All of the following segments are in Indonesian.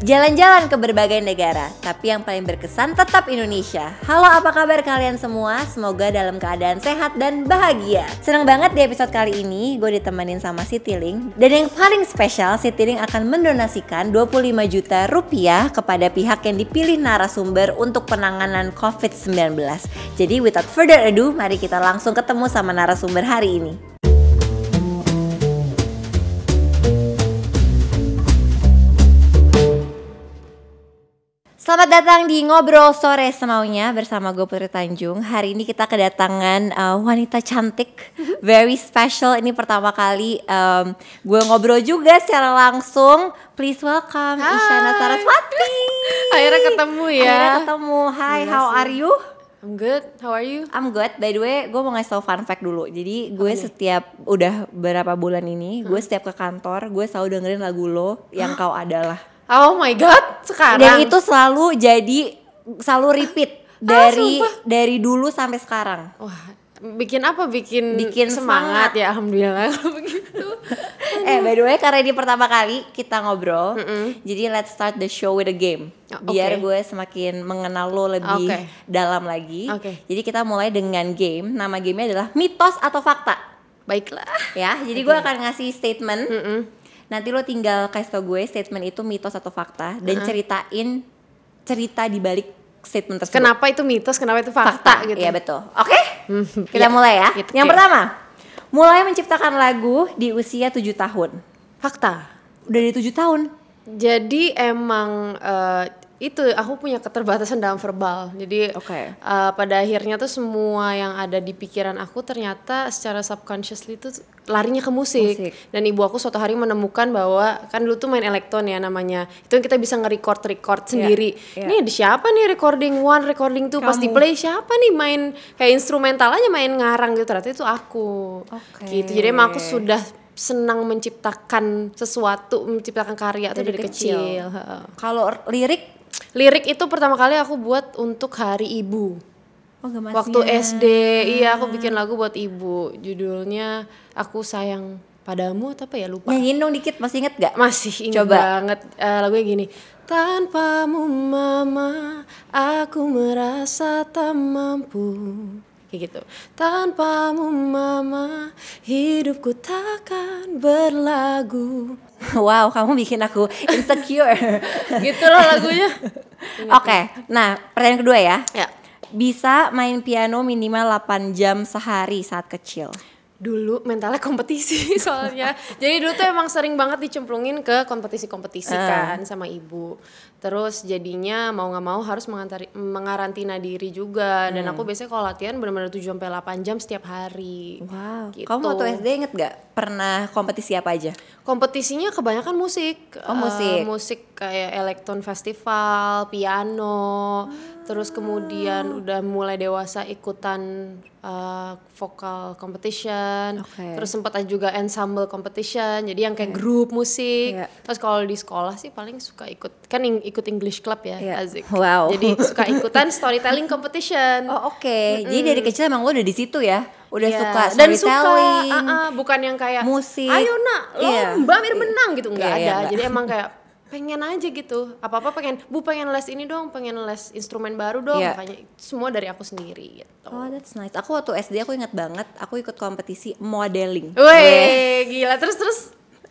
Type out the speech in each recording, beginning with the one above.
Jalan-jalan ke berbagai negara, tapi yang paling berkesan tetap Indonesia. Halo, apa kabar kalian semua? Semoga dalam keadaan sehat dan bahagia. Senang banget di episode kali ini, gue ditemenin sama Citylink. Dan yang paling spesial, Citylink akan mendonasikan 25 juta rupiah kepada pihak yang dipilih narasumber untuk penanganan COVID-19. Jadi without further ado, mari kita langsung ketemu sama narasumber hari ini. Selamat datang di Ngobrol Sore Semaunya bersama gue Putri Tanjung. Hari ini kita kedatangan uh, wanita cantik, very special. Ini pertama kali um, gue ngobrol juga secara langsung. Please welcome Hai. Isyana Saraswati. Akhirnya ketemu ya. Akhirnya ketemu, hi Gila how are you? I'm good. How are you? I'm good, by the way gue mau ngasih tau fun fact dulu. Jadi gue setiap, udah berapa bulan ini Gue setiap ke kantor, gue selalu dengerin lagu lo Yang kau adalah Oh my god, sekarang. Dan itu selalu jadi selalu repeat dari sumpah? dari dulu sampai sekarang. Wah, bikin apa? Bikin Bikin semangat, ya alhamdulillah kalau begitu. eh by the way karena ini pertama kali kita ngobrol, jadi let's start the show with a game. Oh, Biar oke. gue semakin mengenal lo lebih Oke. dalam lagi. Oke. Jadi kita mulai dengan game. Nama gamenya adalah mitos atau fakta. Baiklah. Ya, jadi gue akan ngasih statement. Mm-mm. Nanti lo tinggal kasih tau gue statement itu mitos atau fakta dan ceritain cerita di balik statement tersebut. Kenapa itu mitos? Kenapa itu fakta, gitu? Iya betul. Oke, kita Iya, mulai ya. gitu, Yang pertama, mulai menciptakan lagu di usia 7 tahun. Fakta. Udah di 7 tahun. Jadi emang eh, itu aku punya keterbatasan dalam verbal. Jadi Oke. eh, pada akhirnya tuh semua yang ada di pikiran aku ternyata secara subconsciously itu larinya ke musik. Musik. Dan ibu aku suatu hari menemukan bahwa kan dulu tuh main elektron ya namanya. Itu yang kita bisa nge-record record sendiri. iya. Ini ada siapa nih recording one, recording two pas di Kamu. play siapa nih main kayak instrumental aja main ngarang gitu. Ternyata itu aku. Oke. Gitu. Jadi emang aku sudah senang menciptakan sesuatu, menciptakan karya tuh Dari dari kecil. kecil. Kalau lirik, Lirik itu pertama kali aku buat untuk Hari Ibu. oh gemasnya. Waktu SD, iya aku bikin lagu buat ibu. Judulnya Aku Sayang Padamu atau apa ya lupa. Nyanyiin dong dikit, masih inget gak? Masih ingat Coba. banget Eh, lagunya gini. Tanpamu mama, aku merasa tak mampu. Kayak gitu. Tanpamu mama, hidupku takkan berlagu. wow, kamu bikin aku insecure. gitu lah lagunya. Oke, nah pertanyaan kedua ya. Ya. Bisa main piano minimal 8 jam sehari saat kecil. Dulu mentalnya kompetisi soalnya. Jadi dulu tuh emang sering banget dicemplungin ke kompetisi-kompetisi Ah. kan sama ibu. Terus jadinya mau nggak mau harus mengantari, mengarantina diri juga. Dan Hmm. aku biasanya kalau latihan benar-benar 7 sampai 8 jam setiap hari. Wow. Gitu. Kamu waktu SD inget gak pernah kompetisi apa aja? Kompetisinya kebanyakan musik. Oh, musik. musik kayak elektron festival, piano. Terus kemudian udah mulai dewasa ikutan eh, vokal competition. Oke. Terus sempat juga ensemble competition. Jadi yang kayak grup musik. Iya. Terus kalau di sekolah sih paling suka ikut kan ing- ikut English club ya, Iya. Azik. Wow. Jadi suka ikutan storytelling competition. Oh oke, jadi dari kecil emang lo udah di situ ya, udah Iya, suka dan suka ah, ah, bukan yang kayak musik. ayo nak Iya. lomba biar menang gitu nggak Iya, ada nggak. jadi emang kayak pengen aja gitu apa apa pengen bu pengen les ini dong pengen les instrumen baru dong Iya. makanya itu semua dari aku sendiri gitu Oh that's nice. Aku waktu SD aku ingat banget, aku ikut kompetisi modeling. Weh, gila terus terus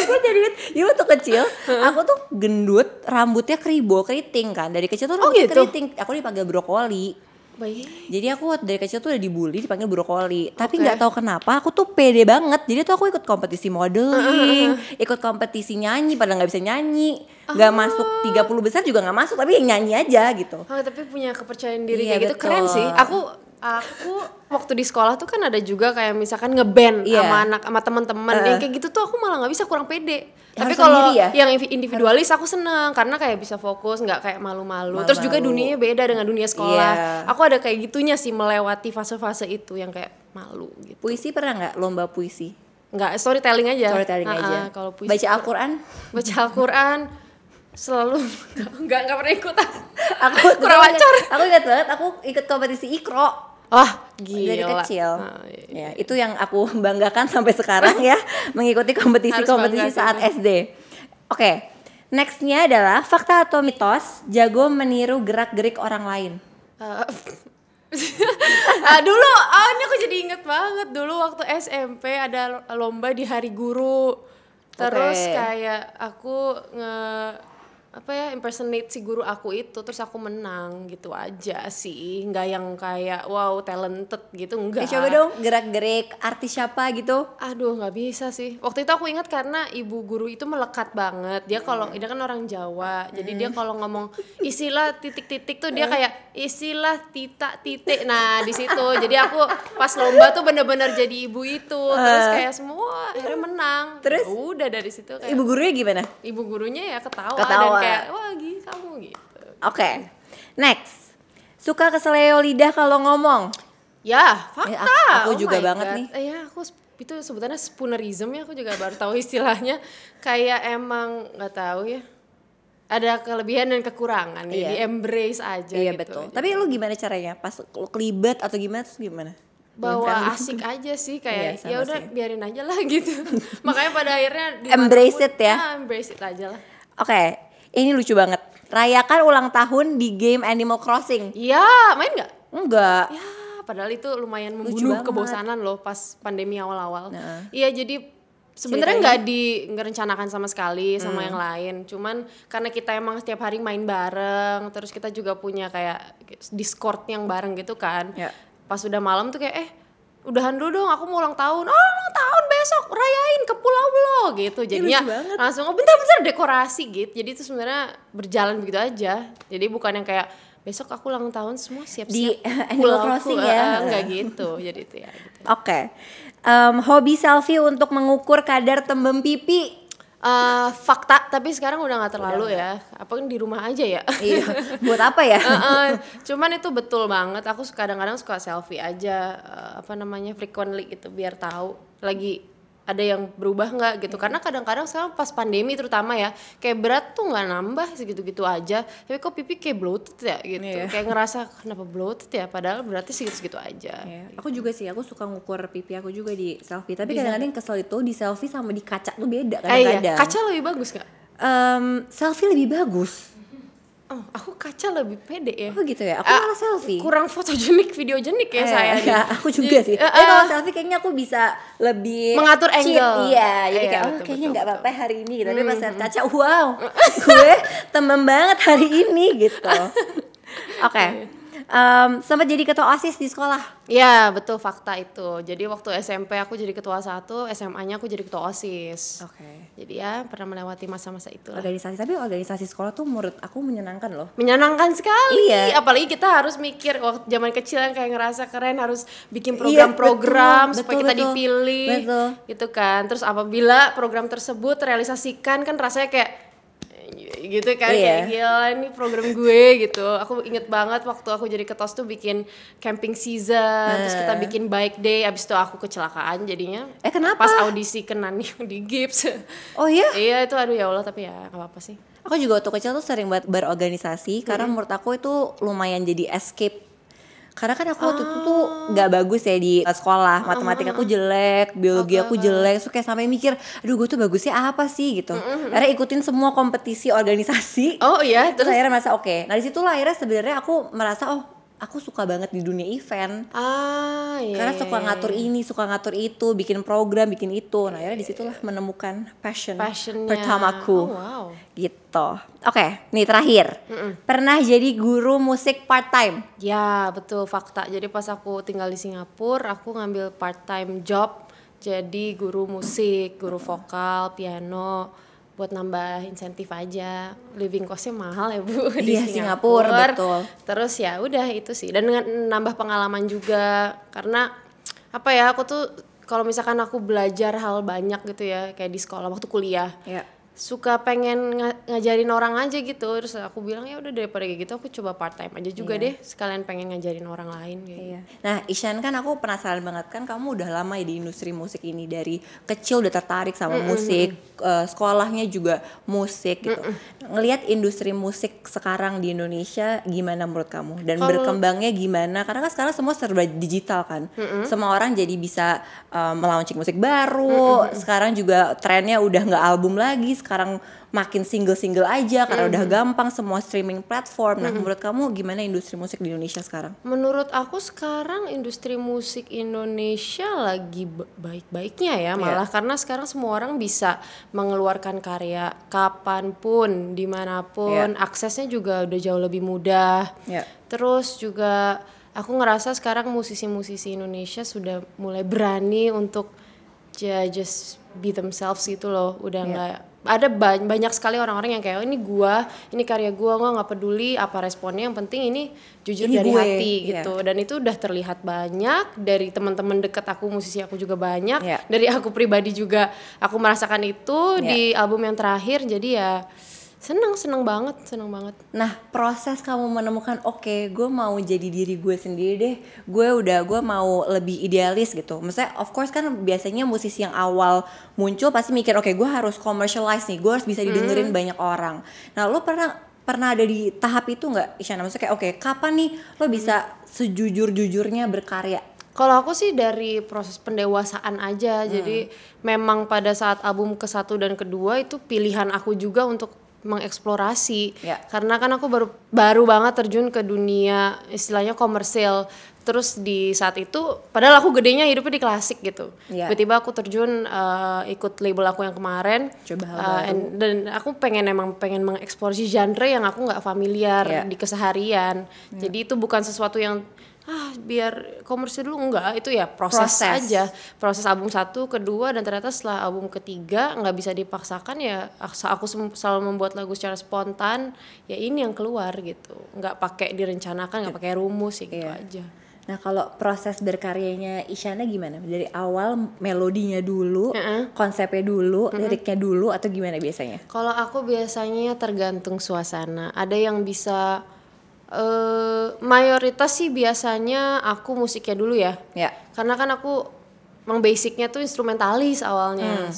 gue jadi inget, jadi waktu kecil aku tuh gendut, rambutnya keribo, keriting kan. Dari kecil tuh Oh, rambutnya gitu? keriting. Aku dipanggil brokoli. Baik Jadi aku dari kecil tuh udah dibully, dipanggil brokoli. Tapi nggak tahu kenapa aku tuh pede banget. Jadi tuh aku ikut kompetisi modeling, ikut kompetisi nyanyi, padahal nggak bisa nyanyi. Nggak masuk 30 besar juga nggak masuk, tapi yang nyanyi aja gitu. Oh, tapi punya kepercayaan diri Iya, kayak gitu keren sih. Aku aku waktu di sekolah tuh kan ada juga kayak misalkan ngeband Iya. sama anak sama teman-teman yang kayak gitu tuh aku malah nggak bisa kurang pede. Tapi Harus kalau ya? yang individualis aku seneng karena kayak bisa fokus nggak kayak malu-malu. Terus juga dunianya beda dengan dunia sekolah. Iya. Aku ada kayak gitunya sih melewati fase-fase itu yang kayak malu gitu. Puisi pernah nggak lomba puisi? Nggak storytelling aja. Storytelling Ah, aja. Kalau puisi Baca Al-Quran? baca Al-Quran selalu nggak nggak pernah ikutan. Aku Kurang dulu ingat- ajar. Aku ingat banget, aku ikut kompetisi ikro. Dari gila. kecil. Nah, iya. Ya, itu yang aku banggakan sampai sekarang ya, mengikuti kompetisi-kompetisi saat SD. Oke, nextnya adalah fakta atau mitos, jago meniru gerak-gerik orang lain. Eh, ah, dulu, ah, ini aku jadi inget banget dulu waktu SMP ada lomba di hari guru. Terus Oke. kayak aku nge apa ya impersonate si guru aku itu terus aku menang gitu aja sih nggak yang kayak wow talented gitu enggak Eh, coba dong gerak-gerik artis siapa gitu. Aduh nggak bisa sih. Waktu itu aku ingat karena ibu guru itu melekat banget. Dia kalau dia kan orang Jawa, jadi dia kalau ngomong istilah titik-titik tuh dia kayak istilah tita titik. Nah di situ. Jadi aku pas lomba tuh bener-bener jadi ibu itu. Terus kayak semua akhirnya menang. Terus? Ya Udah dari situ kayak Ibu gurunya gimana? ibu gurunya ya ketawa, Ketawa. dan kayak wah gini kamu gitu. Oke, next. Suka keseleo lidah kalau ngomong. Ya, fakta. Ya, aku- Oh juga my banget God. nih. Eh, ya, aku itu sebutannya spoonerism ya, aku juga baru tahu istilahnya. Kayak emang nggak tahu ya. Ada kelebihan dan kekurangan ya, Iya. di embrace aja Iya gitu. betul. Tapi lu gimana caranya? Pas lu kelibet atau gimana terus gimana? bawa asik aja sih Iya, kayak ya udah biarin aja lah gitu. Makanya pada akhirnya Embrace it ya. ah, embrace it aja lah. Oke, ini lucu banget. Rayakan ulang tahun di game Animal Crossing. Iya, main nggak? Enggak. Ya, padahal itu lumayan Lucu membunuh banget. kebosanan loh pas pandemi awal-awal. Nah. Iya, jadi sebenarnya Ceritanya? nggak di nggak rencanakan sama sekali sama Hmm. yang lain. Cuman karena kita emang setiap hari main bareng, terus kita juga punya kayak Discord yang bareng gitu kan. Ya. Pas udah malam tuh kayak eh udahan dulu dong, aku mau ulang tahun. Oh, ulang tahun besok, rayain ke pulau lo gitu. Jadinya banget. langsung oh bentar-bentar dekorasi gitu. Jadi itu sebenarnya berjalan begitu aja. Jadi bukan yang kayak besok aku ulang tahun semua siap-siap Di, eh, pulauku, Crossing eh, ya. eh, enggak gitu. Jadi itu ya gitu. Oke. Em, hobi selfie untuk mengukur kadar tembem pipi. Eh, fakta tapi sekarang udah nggak terlalu ya. Apa kan di rumah aja ya. Iya. Buat apa ya? Eh, eh, cuman itu betul banget. Aku kadang-kadang suka selfie aja eh, apa namanya frequently gitu biar tahu lagi ada yang berubah nggak gitu karena kadang-kadang sekarang pas pandemi terutama ya kayak berat tuh nggak nambah segitu-gitu aja tapi kok pipi kayak bloated ya gitu Iya. kayak ngerasa kenapa bloated ya padahal berarti segitu-segitu aja Iya. Aku juga sih, aku suka ngukur pipi aku juga di selfie. Tapi kadang-kadang yang kesel itu di selfie sama di kaca tuh beda Eh, iya. kadang-kadang. kaca lebih bagus nggak Em, selfie lebih bagus. Oh aku kaca lebih pede ya Oh gitu ya. Aku Ah, malah selfie. kurang fotogenik videogenik ya Eh, saya nih. ya, aku juga sih. Eh, Tapi eh, kalau selfie kayaknya aku bisa lebih Mengatur cheat. angle. Iya, jadi Iya, kayak oh betul, kayaknya nggak apa-apa hari ini gitu. Tapi pas lihat kaca, wow, gue temen banget hari ini gitu. Oke. Em, sempat jadi ketua OSIS di sekolah. Ya betul fakta itu. Jadi waktu SMP aku jadi ketua satu, SMA-nya aku jadi ketua osis. Oke. Jadi ya pernah melewati masa-masa itu. Organisasi tapi organisasi sekolah tuh menurut aku menyenangkan loh. Menyenangkan sekali. Iya. Apalagi kita harus mikir waktu zaman kecil yang kayak ngerasa keren harus bikin Iya, program-program betul, supaya betul, kita betul. dipilih. Betul. Gitu kan. Terus apabila program tersebut terrealisasikan kan rasanya kayak gitu kan Iya. kayak gila ini program gue gitu aku inget banget waktu aku jadi ketos tuh bikin camping season terus kita bikin bike day abis itu aku kecelakaan jadinya Eh, kenapa? pas audisi kena nih di gips Oh iya? iya itu aduh ya Allah tapi ya nggak apa-apa sih Aku juga waktu kecil tuh sering banget berorganisasi karena menurut aku itu lumayan jadi escape. Karena kan aku waktu itu tuh nggak bagus ya di sekolah, matematika aku jelek, biologi aku jelek, so kayak sampai mikir, aduh gue tuh bagusnya apa sih? Gitu. Akhirnya ikutin semua kompetisi organisasi. oh iya? Terus terus? akhirnya merasa oke. Nah di situlah akhirnya sebenarnya aku merasa oh aku suka banget di dunia event. ah iya Karena iya, suka iya. ngatur ini, suka ngatur itu, bikin program, bikin itu. Nah akhirnya di situlah menemukan passion passionnya pertamaku oh, wow gitu. Oke, nih terakhir. Pernah jadi guru musik part time? Ya betul fakta. Jadi pas aku tinggal di Singapura, aku ngambil part time job jadi guru musik, guru vokal, piano buat nambah insentif aja. Living costnya mahal ya bu di Iya, Singapura, betul. Terus ya udah itu sih. Dan dengan nambah pengalaman juga karena apa ya aku tuh kalau misalkan aku belajar hal banyak gitu ya kayak di sekolah waktu kuliah Ya. Suka pengen nga- ngajarin orang aja gitu terus aku bilang ya udah daripada kayak gitu aku coba part time aja juga deh sekalian pengen ngajarin orang lain kayak gitu. Iya. Nah, Ishan kan aku penasaran banget kan kamu udah lama ya di industri musik ini dari kecil udah tertarik sama musik, eh, sekolahnya juga musik gitu. Ngelihat industri musik sekarang di Indonesia gimana menurut kamu dan berkembangnya gimana? Karena kan sekarang semua serba digital kan. Semua orang jadi bisa eh, melaunching musik baru. Sekarang juga trennya udah nggak album lagi, sekarang makin single-single aja karena udah gampang semua streaming platform. Nah, menurut kamu gimana industri musik di Indonesia sekarang? Menurut aku sekarang industri musik Indonesia lagi ba- baik-baiknya ya malah karena sekarang semua orang bisa mengeluarkan karya kapan pun di mana pun aksesnya juga udah jauh lebih mudah. Ya. Terus juga aku ngerasa sekarang musisi-musisi Indonesia sudah mulai berani untuk just be themselves gitu loh. Udah nggak ada ba- banyak sekali orang-orang yang kayak "Oh, ini gua, ini karya gua, gua nggak peduli apa responnya. Yang penting ini jujur Ini dari gue, hati iya. gitu. Dan itu udah terlihat banyak dari teman-teman deket aku, musisi aku juga banyak. Iya. Dari aku pribadi juga aku merasakan itu Iya. di album yang terakhir. Jadi ya seneng seneng banget, seneng banget. Nah, proses kamu menemukan oke, gue mau jadi diri gue sendiri deh. Gue udah gue mau lebih idealis gitu. Maksudnya of course kan biasanya musisi yang awal muncul pasti mikir oke, gue harus commercialize nih. Gue harus bisa didengerin banyak orang. Nah, lo pernah pernah ada di tahap itu nggak Isyana? Maksudnya kayak oke, kapan nih lo bisa sejujur-jujurnya berkarya? Kalau aku sih dari proses pendewasaan aja, jadi memang pada saat album ke satu dan kedua itu pilihan aku juga untuk mengeksplorasi. Ya. Karena kan aku baru baru banget terjun ke dunia istilahnya komersil. Terus di saat itu, padahal aku gedenya hidupnya di klasik gitu. Ya. Tiba-tiba aku terjun eh, ikut label aku yang kemarin. Coba hal baru. and- dan aku pengen emang pengen mengeksplorasi genre yang aku nggak familiar Ya. di keseharian. Jadi itu bukan sesuatu yang ah biar komersil dulu enggak itu ya proses, Proses. aja proses album satu kedua dan ternyata setelah album ketiga nggak bisa dipaksakan ya aku selalu membuat lagu secara spontan ya ini yang keluar gitu nggak pakai direncanakan nggak pakai rumus ya gitu Iya. aja Nah kalau proses berkaryanya Isyana gimana? Dari awal melodinya dulu, konsepnya dulu, liriknya dulu, atau gimana biasanya? Kalau aku biasanya tergantung suasana. Ada yang bisa eh mayoritas sih biasanya aku musiknya dulu ya. Ya. Karena kan aku emang basicnya tuh instrumentalis awalnya.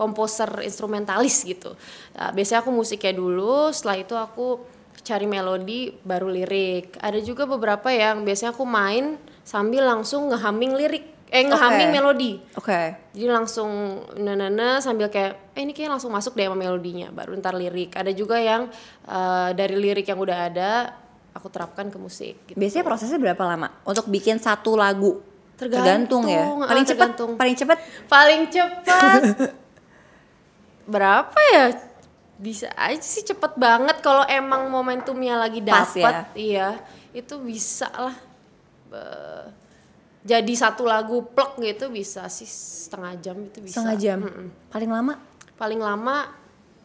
Komposer instrumentalis gitu. Nah, biasanya aku musiknya dulu, setelah itu aku cari melodi baru lirik. Ada juga beberapa yang biasanya aku main sambil langsung ngehumming lirik. Eh ngehumming Oke. melodi. Oke. Jadi langsung nana sambil kayak eh ini kayaknya langsung masuk deh sama melodinya baru ntar lirik. Ada juga yang eh, dari lirik yang udah ada aku terapkan ke musik gitu. Biasanya prosesnya berapa lama untuk bikin satu lagu? Tergantung, ya. ah, Paling cepat, tergantung. paling cepat Paling cepat berapa ya? Bisa aja sih cepet banget kalau emang momentumnya lagi Pas dapet. ya? Iya, itu bisa lah. Eh, jadi satu lagu plek gitu bisa sih setengah jam itu bisa. setengah jam. Mm-mm. Paling lama? paling lama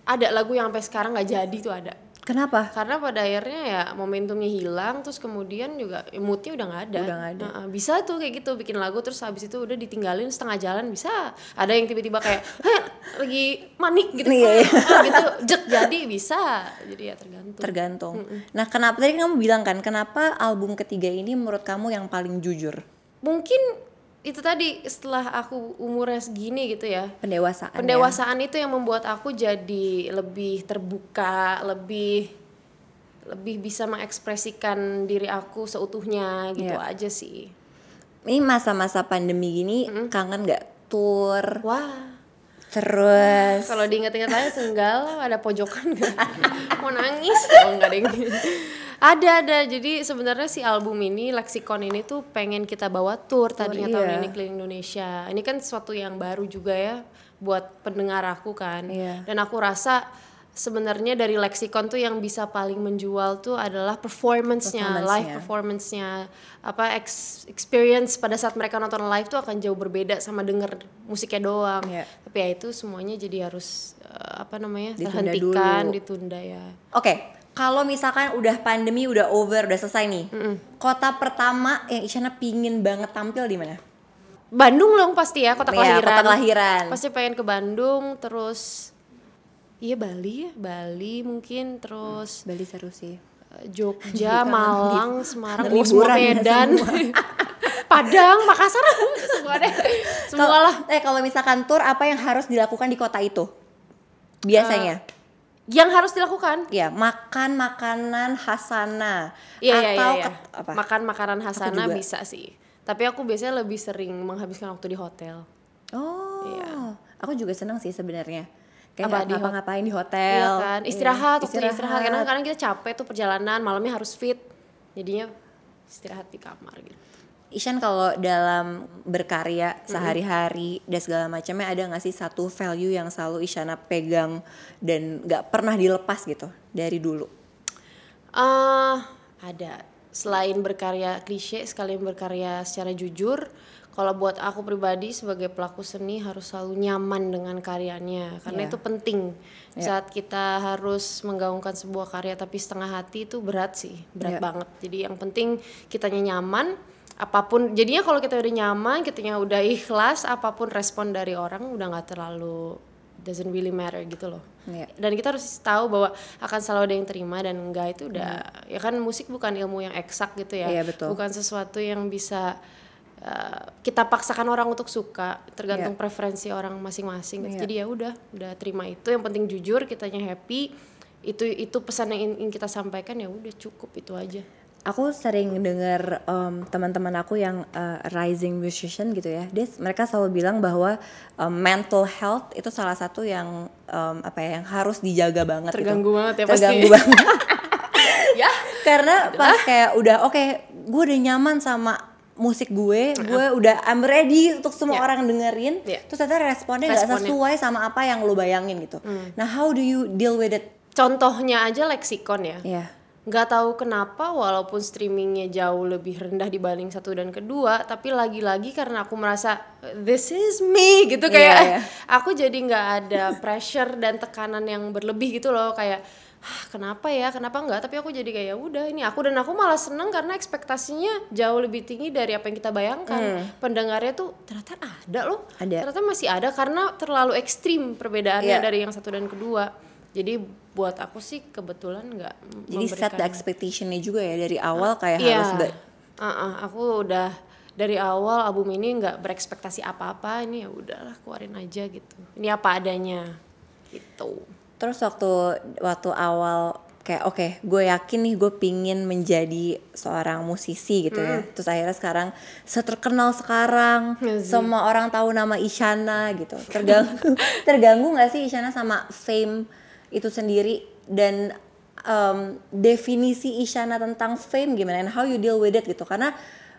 ada lagu yang sampai sekarang nggak jadi tuh ada Kenapa? karena pada akhirnya ya momentumnya hilang terus kemudian juga ya moodnya udah nggak ada Udah nggak ada. Nah, bisa tuh kayak gitu bikin lagu terus habis itu udah ditinggalin setengah jalan bisa ada yang tiba-tiba kayak "Heh, lagi manik gitu Iya, iya. ah, gitu jek jadi bisa jadi ya tergantung Tergantung. Nah, kenapa tadi kamu bilang kan, kenapa album ketiga ini menurut kamu yang paling jujur? mungkin itu tadi setelah aku umurnya segini gitu ya Pendewasaan. ya? pendewasaan itu yang membuat aku jadi lebih terbuka lebih lebih bisa mengekspresikan diri aku seutuhnya gitu Iya. aja sih Ini masa-masa pandemi gini kangen nggak tour? wah Terus kalau diingat-ingat aja senggal ada pojokan nggak mau nangis oh enggak deng ada ada jadi sebenarnya si album ini leksikon ini tuh pengen kita bawa tour tadinya tahun iya. ini keliling Indonesia ini kan sesuatu yang baru juga ya buat pendengar aku kan Iya. dan aku rasa sebenarnya dari leksikon tuh yang bisa paling menjual tuh adalah performance-nya, live Performance-nya. apa ex- experience pada saat mereka nonton live tuh akan jauh berbeda sama denger musiknya doang Iya. tapi ya itu semuanya jadi harus eh, apa namanya Ditunda terhentikan dulu. ditunda ya Oke, kalau misalkan udah pandemi udah over, udah selesai nih. Kota pertama yang Isyana pingin banget tampil di mana? Bandung dong pasti ya kota Iya, kelahiran kota kelahiran. pasti pengen ke Bandung terus iya Bali ya Bali mungkin terus Bali seru sih. Jogja Malang Semarang oh, semua ya Medan Padang Makassar semua deh semua lah Eh kalau misalkan tour apa yang harus dilakukan di kota itu? Biasanya. Yang harus dilakukan ya, makan makanan khas sana Iya atau iya. ke- apa? Makan makanan khasana juga. bisa sih. Tapi aku biasanya lebih sering menghabiskan waktu di hotel. Oh. Iya. Aku juga senang sih sebenarnya. Kayak Apa, hot- ngapa-ngapain di hotel. Iya kan? Istirahat, Iya, waktu istirahat. Karena kadang kita capek tuh perjalanan, malamnya harus fit. Jadinya istirahat di kamar gitu. Ishan kalau dalam berkarya sehari-hari dan segala macamnya ada nggak sih satu value yang selalu Isyana pegang dan nggak pernah dilepas gitu dari dulu? eh ada. Selain berkarya klise, sekalian berkarya secara jujur, kalau buat aku pribadi sebagai pelaku seni harus selalu nyaman dengan karyanya karena Iya. itu penting. Saat kita harus menggaungkan sebuah karya tapi setengah hati itu berat sih, berat Iya. banget. Jadi yang penting kitanya nyaman, apa pun jadinya kalau kita udah nyaman, kitanya udah ikhlas, apa pun respon dari orang udah nggak terlalu doesn't really matter gitu loh Iya. dan kita harus tahu bahwa akan selalu ada yang terima dan enggak itu udah ya kan musik bukan ilmu yang eksak gitu ya Iya, betul. bukan sesuatu yang bisa uh, kita paksakan orang untuk suka tergantung preferensi orang masing-masing gitu. Iya. jadi ya udah udah terima itu yang penting jujur kitanya happy itu itu pesan yang ingin kita sampaikan ya udah cukup itu aja Aku sering dengar em, teman-teman aku yang eh, rising musician gitu ya, dia mereka selalu bilang bahwa em, mental health itu salah satu yang em, apa ya, yang harus dijaga banget. gitu. Terganggu banget ya pasti. Terganggu banget. ya Karena pas kayak udah oke, gue udah nyaman sama musik gue, gue udah I'm ready untuk semua Ya. orang dengerin. Ya. Terus ternyata responnya nggak sesuai sama apa yang lo bayangin gitu. Nah, how do you deal with it? contohnya aja leksikon ya Ya. Nggak tahu kenapa walaupun streamingnya jauh lebih rendah dibanding satu dan kedua tapi lagi-lagi karena aku merasa this is me gitu kayak Iya, iya. aku jadi nggak ada pressure dan tekanan yang berlebih gitu loh kayak "Hah, kenapa ya kenapa nggak tapi aku jadi kayak "Ya udah ini aku dan aku malah seneng karena ekspektasinya jauh lebih tinggi dari apa yang kita bayangkan pendengarnya tuh ternyata ada loh. Ada. ternyata masih ada karena terlalu ekstrim perbedaannya Iya. dari yang satu dan kedua jadi buat aku sih kebetulan nggak Jadi set the expectationnya juga ya dari awal kayak Iya. harus be- Uh-uh, aku udah dari awal album ini nggak berekspektasi apa-apa ini ya udahlah keluarin aja gitu ini apa adanya gitu Terus waktu waktu awal kayak oke gue yakin nih gue pingin menjadi seorang musisi gitu ya. Terus akhirnya sekarang seterkenal sekarang Iya semua orang tahu nama Isyana gitu. Terganggu terganggu nggak sih Isyana sama fame itu sendiri dan em, definisi Isyana tentang fame gimana and how you deal with it gitu. Karena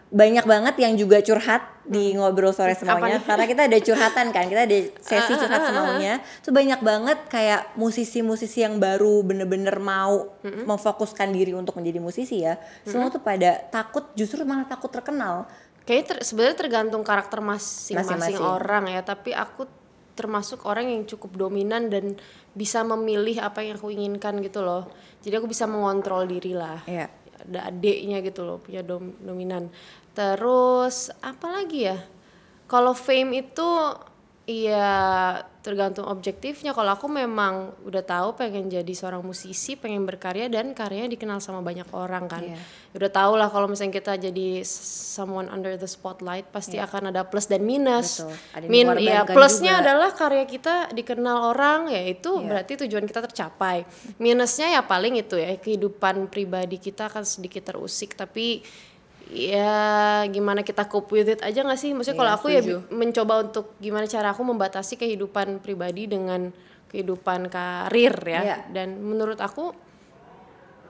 banyak banget yang juga curhat di ngobrol sore semuanya karena kita ada curhatan kan kita ada sesi curhat semaunya. Tuh banyak banget kayak musisi-musisi yang baru bener-bener mau memfokuskan diri untuk menjadi musisi ya semua tuh pada takut justru malah takut terkenal. Kayaknya ter- sebenarnya tergantung karakter masing-masing Masing-masing. orang ya tapi aku termasuk orang yang cukup dominan dan bisa memilih apa yang aku inginkan gitu loh. Jadi aku bisa mengontrol diri lah. Iya. ada adiknya gitu loh punya dom- dominan. Terus apa lagi ya? Kalau fame itu iya tergantung objektifnya kalau aku memang udah tahu pengen jadi seorang musisi pengen berkarya dan karyanya dikenal sama banyak orang kan Iya. udah tau lah kalau misalnya kita jadi someone under the spotlight pasti akan ada plus dan minus Betul. Ada min ya plusnya juga. adalah karya kita dikenal orang ya itu Iya. berarti tujuan kita tercapai minusnya ya paling itu ya kehidupan pribadi kita akan sedikit terusik tapi ya gimana kita cope with it aja nggak sih maksudnya Iya, kalau aku ya setuju. bi- mencoba untuk gimana cara aku membatasi kehidupan pribadi dengan kehidupan karir ya Iya. dan menurut aku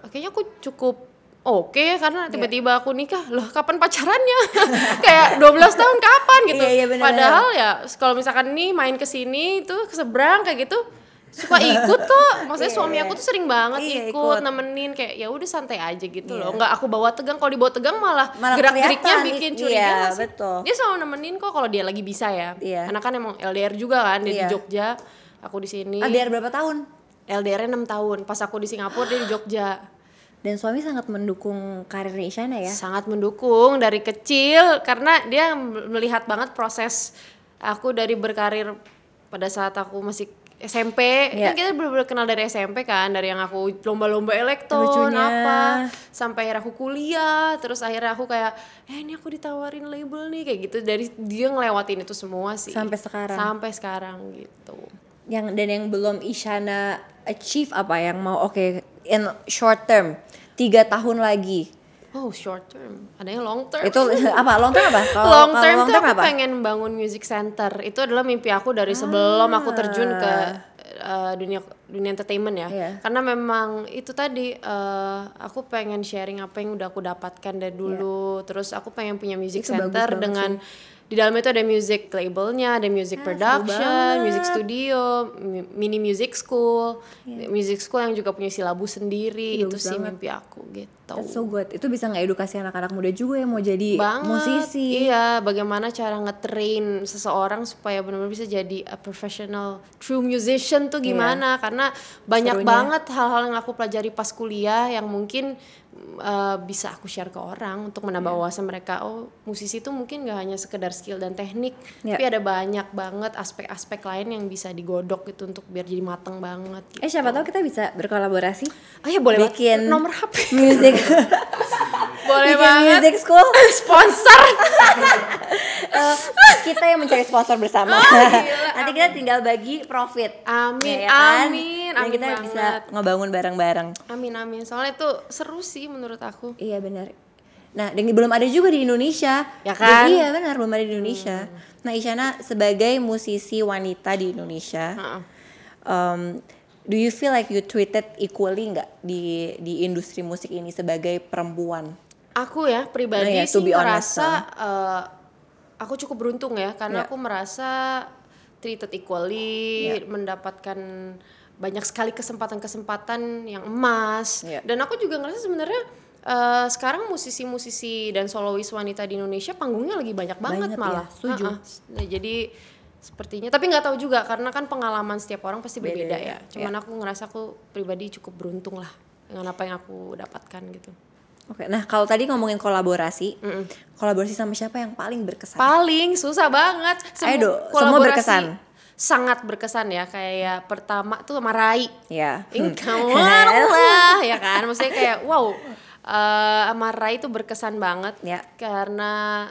kayaknya aku cukup oke ya karena tiba-tiba aku nikah loh kapan pacarannya kayak 12 tahun kapan gitu Iya, iya, benar-benar. padahal ya kalau misalkan nih main ke sini tuh ke seberang kayak gitu suka ikut kok maksudnya Iya, suami iya. aku tuh sering banget Iya, ikut, ikut. nemenin kayak ya udah santai aja gitu Iya. loh nggak aku bawa tegang kalau dibawa tegang malah, Malah gerak-geriknya kelihatan, bikin curiga iya, nggak sih? betul. dia selalu nemenin kok kalau dia lagi bisa ya Iya. karena kan emang LDR juga kan dia Iya. di Jogja aku di sini LDR berapa tahun LDR 6 tahun pas aku di Singapura dia di Jogja dan suami sangat mendukung karir Isyana ya sangat mendukung dari kecil karena dia melihat banget proses aku dari berkarir pada saat aku masih SMP Iya. kan kita bener-bener kenal dari SMP kan dari yang aku lomba-lomba elektron Lucunya. apa sampai akhirnya aku kuliah terus akhirnya aku kayak eh ini aku ditawarin label nih kayak gitu dari dia ngelewatin itu semua sih Sampai sekarang. sampai sekarang gitu yang dan yang belum Isyana achieve apa yang mau oke in short term tiga tahun lagi oh short term. Ada yang long term. Itu apa long term apa? Kalau- long term long tuh term aku apa? pengen bangun music center. Itu adalah mimpi aku dari sebelum aku terjun ke Ah. uh, dunia dunia entertainment ya. Iya. karena memang itu tadi uh, aku pengen sharing apa yang udah aku dapatkan dari dulu. Terus aku pengen punya music. Itu bagus center banget dengan di dalamnya itu ada music labelnya, ada music Ah, production, music studio, mi- mini music school, Iya. music school yang juga punya silabus sendiri. Ih, itu sih banget. mimpi aku gitu That's so good itu bisa ngedukasi anak-anak muda juga yang mau jadi banget musisi iya bagaimana cara ngetrain seseorang supaya benar-benar bisa jadi a professional true musician tuh gimana karena banyak Iya. Serunya. banget hal-hal yang aku pelajari pas kuliah yang mungkin uh, bisa aku share ke orang untuk menambah Iya. wawasan mereka oh musisi tuh mungkin gak hanya sekedar skill dan teknik Iya. tapi ada banyak banget aspek-aspek lain yang bisa digodok gitu untuk biar jadi mateng banget gitu. eh siapa tahu kita bisa berkolaborasi oh ya boleh banget. bikin nomor HP music boleh bikin banget music school sponsor Eh, kita yang mencari sponsor bersama Oh, nanti kita tinggal bagi profit Amin, Ya kan? amin, dan amin kita banget. bisa ngebangun bareng-bareng Amin amin. Soalnya itu seru sih menurut aku. Iya benar. Nah, dan belum ada juga di Indonesia. Ya kan? Jadi, iya benar belum ada di Indonesia. Nah, Isyana sebagai musisi wanita di Indonesia, um, do you feel like you treated equally nggak di di industri musik ini sebagai perempuan? Aku ya pribadi Nah, ya, sih merasa eh, aku cukup beruntung ya karena Ya. aku merasa treated equally, Ya. mendapatkan banyak sekali kesempatan-kesempatan yang emas. Ya. Dan aku juga ngerasa sebenarnya eh, sekarang musisi-musisi dan solois wanita di Indonesia panggungnya lagi banyak banget Banget malah. ya, setuju. Heeh. Nah, jadi sepertinya tapi nggak tahu juga karena kan pengalaman setiap orang pasti Beda berbeda ya. ya. Cuman aku ngerasa aku pribadi cukup beruntung lah dengan apa yang aku dapatkan gitu. Oke, nah kalau tadi ngomongin kolaborasi, kolaborasi sama siapa yang paling berkesan? Paling susah banget. Ayo dong, semua kolaborasi berkesan. Sangat berkesan ya kayak pertama tuh sama Rai. ya. Kamu lah ya kan. Maksudnya kayak wow. eh sama Rai itu berkesan banget Ya. karena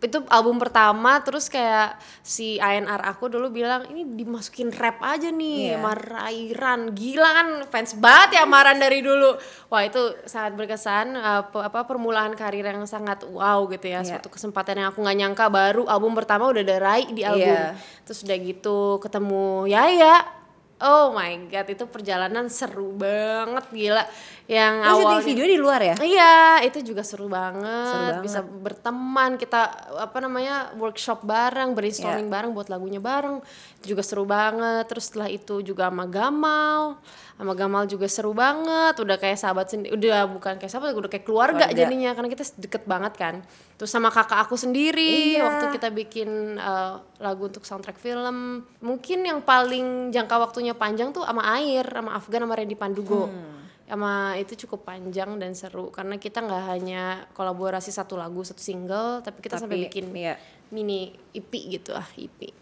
itu album pertama terus kayak si ANR aku dulu bilang ini dimasukin rap aja nih Iya. sama Rairan gila kan fans banget ya Maran dari dulu wah itu sangat berkesan eh, apa permulaan karir yang sangat wow gitu ya Iya. suatu kesempatan yang aku nggak nyangka baru album pertama udah ada Rai di album Iya. terus udah gitu ketemu Yaya oh my god itu perjalanan seru banget gila yang Lo awalnya video di luar ya? Iya, itu juga seru banget. Seru banget. Bisa berteman, kita apa namanya workshop bareng, brainstorming Iya. bareng buat lagunya bareng. Itu juga seru banget. Terus setelah itu juga sama Gamal, sama Gamal juga seru banget. Udah kayak sahabat sendiri, udah bukan kayak sahabat, udah kayak keluarga, Keluarga. jadinya karena kita deket banget kan. Terus sama kakak aku sendiri Iya. waktu kita bikin uh, lagu untuk soundtrack film. Mungkin yang paling jangka waktunya panjang tuh sama Air, sama Afgan, sama Randy Pandugo Hmm. sama itu cukup panjang dan seru karena kita nggak hanya kolaborasi satu lagu satu single tapi kita sampai Tapi, bikin iya. mini EP gitu ah EP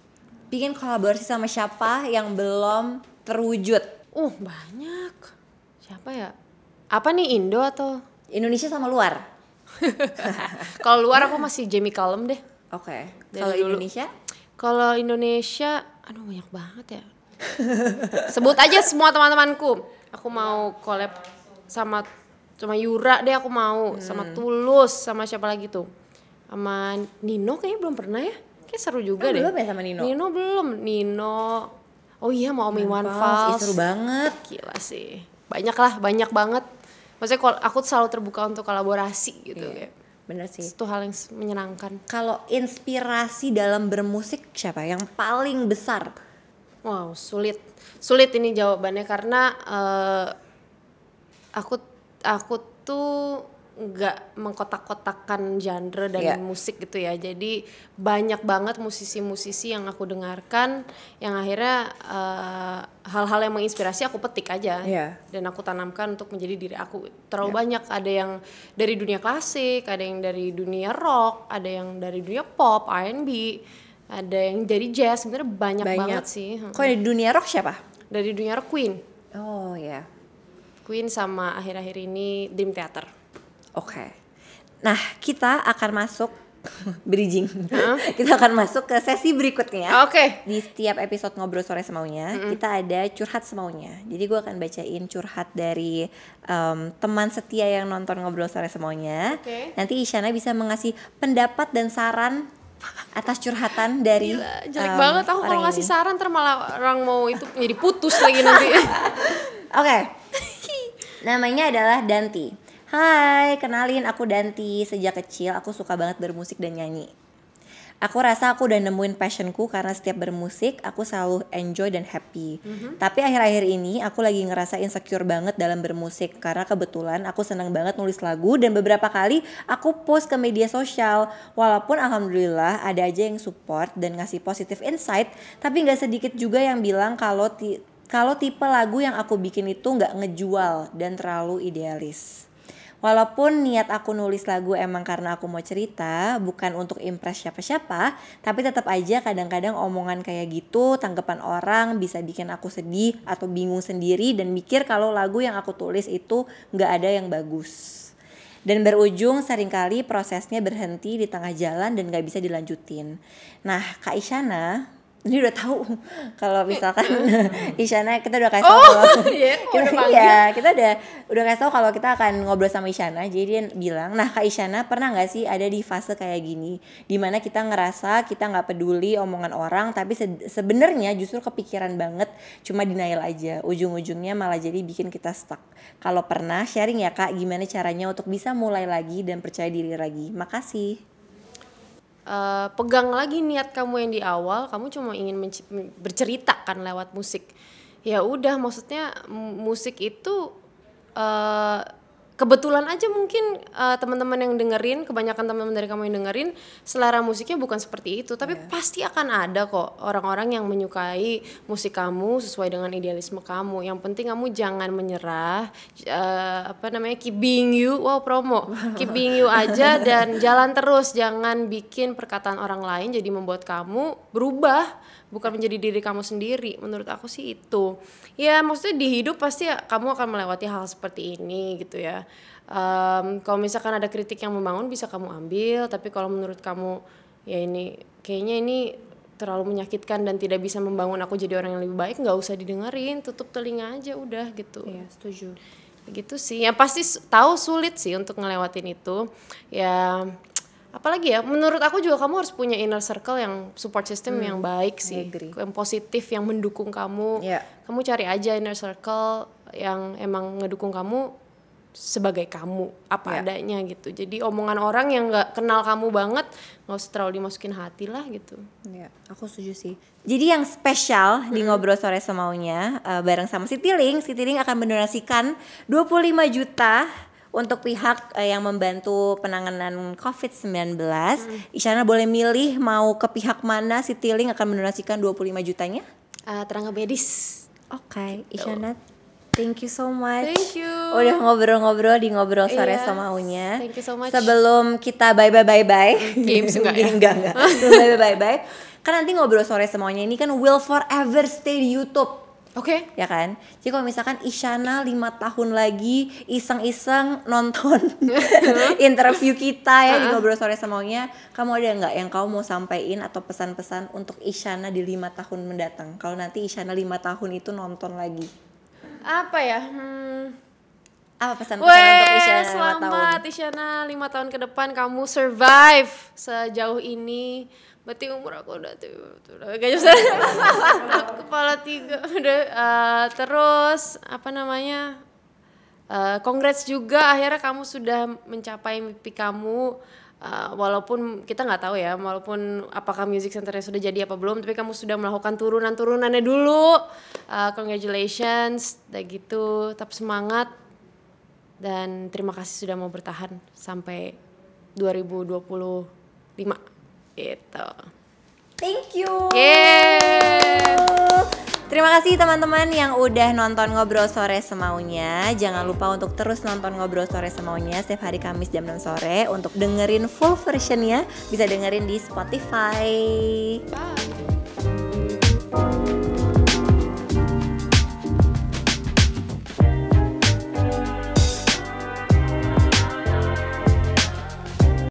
Bikin kolaborasi sama siapa yang belum terwujud? Uh banyak siapa ya apa nih Indo atau Indonesia sama luar. kalau luar aku masih Jamie Cullum deh Oke. Dari Kalau. Indonesia? kalau Indonesia aduh banyak banget ya sebut aja semua teman-temanku aku mau collab sama sama Yura deh aku mau sama Hmm. Tulus sama siapa lagi tuh sama Nino kayaknya belum pernah ya kayak seru juga Oh, deh belum ya sama Nino? Nino belum Nino oh iya mau Om Iwan Ih, Fals seru banget. gila sih banyak lah banyak banget maksudnya kol- aku selalu terbuka untuk kolaborasi gitu Iya. kayak Bener sih. itu hal yang menyenangkan Kalau inspirasi dalam bermusik siapa yang paling besar? Wow, sulit. Sulit ini jawabannya karena eh, aku aku tuh nggak mengkotak-kotakan genre dan Iya. musik gitu ya. Jadi banyak banget musisi-musisi yang aku dengarkan yang akhirnya eh, hal-hal yang menginspirasi aku petik aja Iya. dan aku tanamkan untuk menjadi diri aku. Terlalu banyak ada yang dari dunia klasik, ada yang dari dunia rock, ada yang dari dunia pop, R&B ada yang dari jazz sebenarnya banyak, banget sih Kok di dunia rock siapa? dari dunia rock Queen Oh ya. Queen sama akhir-akhir ini Dream Theater Oke. Nah, kita akan masuk bridging. kita akan masuk ke sesi berikutnya. oke Di setiap episode ngobrol sore semaunya, kita ada curhat semaunya. Jadi gue akan bacain curhat dari em, teman setia yang nonton ngobrol sore semaunya. Oke. Nanti Isyana bisa mengasih pendapat dan saran atas curhatan dari Gila, jelek em, banget aku kalau ngasih saran ntar malah orang mau itu jadi putus lagi nanti Oke. Namanya adalah Danti. Hai, kenalin aku Danti. Sejak kecil aku suka banget bermusik dan nyanyi. Aku rasa aku udah nemuin passionku karena setiap bermusik aku selalu enjoy dan happy. Tapi akhir-akhir ini aku lagi ngerasa insecure banget dalam bermusik karena kebetulan aku seneng banget nulis lagu dan beberapa kali aku post ke media sosial. Walaupun alhamdulillah ada aja yang support dan ngasih positive insight, tapi nggak sedikit juga yang bilang kalau ti- kalau tipe lagu yang aku bikin itu nggak ngejual dan terlalu idealis. Walaupun niat aku nulis lagu emang karena aku mau cerita, bukan untuk impress siapa-siapa, tapi tetap aja kadang-kadang omongan kayak gitu, tanggapan orang bisa bikin aku sedih atau bingung sendiri dan mikir kalau lagu yang aku tulis itu nggak ada yang bagus. Dan berujung sering kali prosesnya berhenti di tengah jalan dan gak bisa dilanjutin. Nah, Kak Isyana ini udah tahu kalau misalkan Isyana kita udah kasih tahu Oh, kalau- iya, kok udah kita, panggil? iya, kita udah udah kasih tahu kalau kita akan ngobrol sama Isyana. Jadi dia bilang, nah Kak Isyana pernah nggak sih ada di fase kayak gini, di mana kita ngerasa kita nggak peduli omongan orang, tapi se- sebenarnya justru kepikiran banget, cuma denial aja. Ujung-ujungnya malah jadi bikin kita stuck. Kalau pernah sharing ya Kak, gimana caranya untuk bisa mulai lagi dan percaya diri lagi. Makasih. Eh, pegang lagi niat kamu yang di awal kamu cuma ingin bercerita kan lewat musik. Ya udah maksudnya musik itu eh, kebetulan aja mungkin eh, teman-teman yang dengerin kebanyakan teman-teman dari kamu yang dengerin selera musiknya bukan seperti itu. Tapi pasti akan ada kok orang-orang yang menyukai musik kamu sesuai dengan idealisme kamu. Yang penting kamu jangan menyerah eh, apa namanya keep being you. Wow promo. Keep being you aja dan jalan terus. Jangan bikin perkataan orang lain jadi membuat kamu berubah bukan menjadi diri kamu sendiri. Menurut aku sih itu. Ya maksudnya di hidup pasti ya kamu akan melewati hal seperti ini gitu ya Em, kalau misalkan ada kritik yang membangun bisa kamu ambil. Tapi kalau menurut kamu ya ini kayaknya ini terlalu menyakitkan dan tidak bisa membangun aku jadi orang yang lebih baik nggak usah didengerin. Tutup telinga aja udah gitu. Setuju. gitu sih. Yang pasti tahu sulit sih untuk ngelewatin itu. Ya apalagi ya menurut aku juga kamu harus punya inner circle yang support system yang baik sih. yang positif yang mendukung kamu. Iya. kamu cari aja inner circle yang emang ngedukung kamu sebagai kamu apa Iya. adanya gitu jadi omongan orang yang nggak kenal kamu banget nggak usah terlalu dimasukin hati lah gitu Ya, aku setuju sih. Jadi yang spesial di ngobrol sore semaunya eh, bareng sama Citiling, Citiling akan mendonasikan 25 juta untuk pihak eh, yang membantu penanganan COVID-19. Isyana boleh milih mau ke pihak mana Citiling akan mendonasikan 25 jutanya? Eh, tenaga medis Oke, Isyana thank you so much. Thank you. Udah ngobrol-ngobrol di ngobrol sore Iya, semaunya. thank you so much. Sebelum kita bye bye bye bye. Games enggak ya? enggak enggak. Sebelum bye bye bye bye. Kan nanti ngobrol sore semuanya ini kan will forever stay di YouTube. oke Ya kan? Jadi kalau misalkan Isyana lima tahun lagi iseng-iseng nonton interview kita ya di ngobrol sore semuanya, kamu ada nggak yang kamu mau sampaikan atau pesan-pesan untuk Isyana di lima tahun mendatang? Kalau nanti Isyana lima tahun itu nonton lagi, apa ya hmm. apa pesan-pesan untuk Isyana lima tahun? selamat Isyana lima tahun ke depan kamu survive sejauh ini. Berarti umur aku udah tuh udah gak bisa kepala tiga udah eh, terus apa namanya eh congrats juga akhirnya kamu sudah mencapai mimpi kamu Eh, walaupun kita nggak tahu ya walaupun apakah music centernya sudah jadi apa belum tapi kamu sudah melakukan turunan turunannya dulu Eh, congratulations udah gitu tetap semangat dan terima kasih sudah mau bertahan sampai 2025 gitu Thank you. Yeay. Terima kasih teman-teman yang udah nonton Ngobrol Sore semaunya. Jangan lupa untuk terus nonton Ngobrol Sore semaunya setiap hari Kamis jam 6 sore untuk dengerin full versionnya bisa dengerin di Spotify. Bye.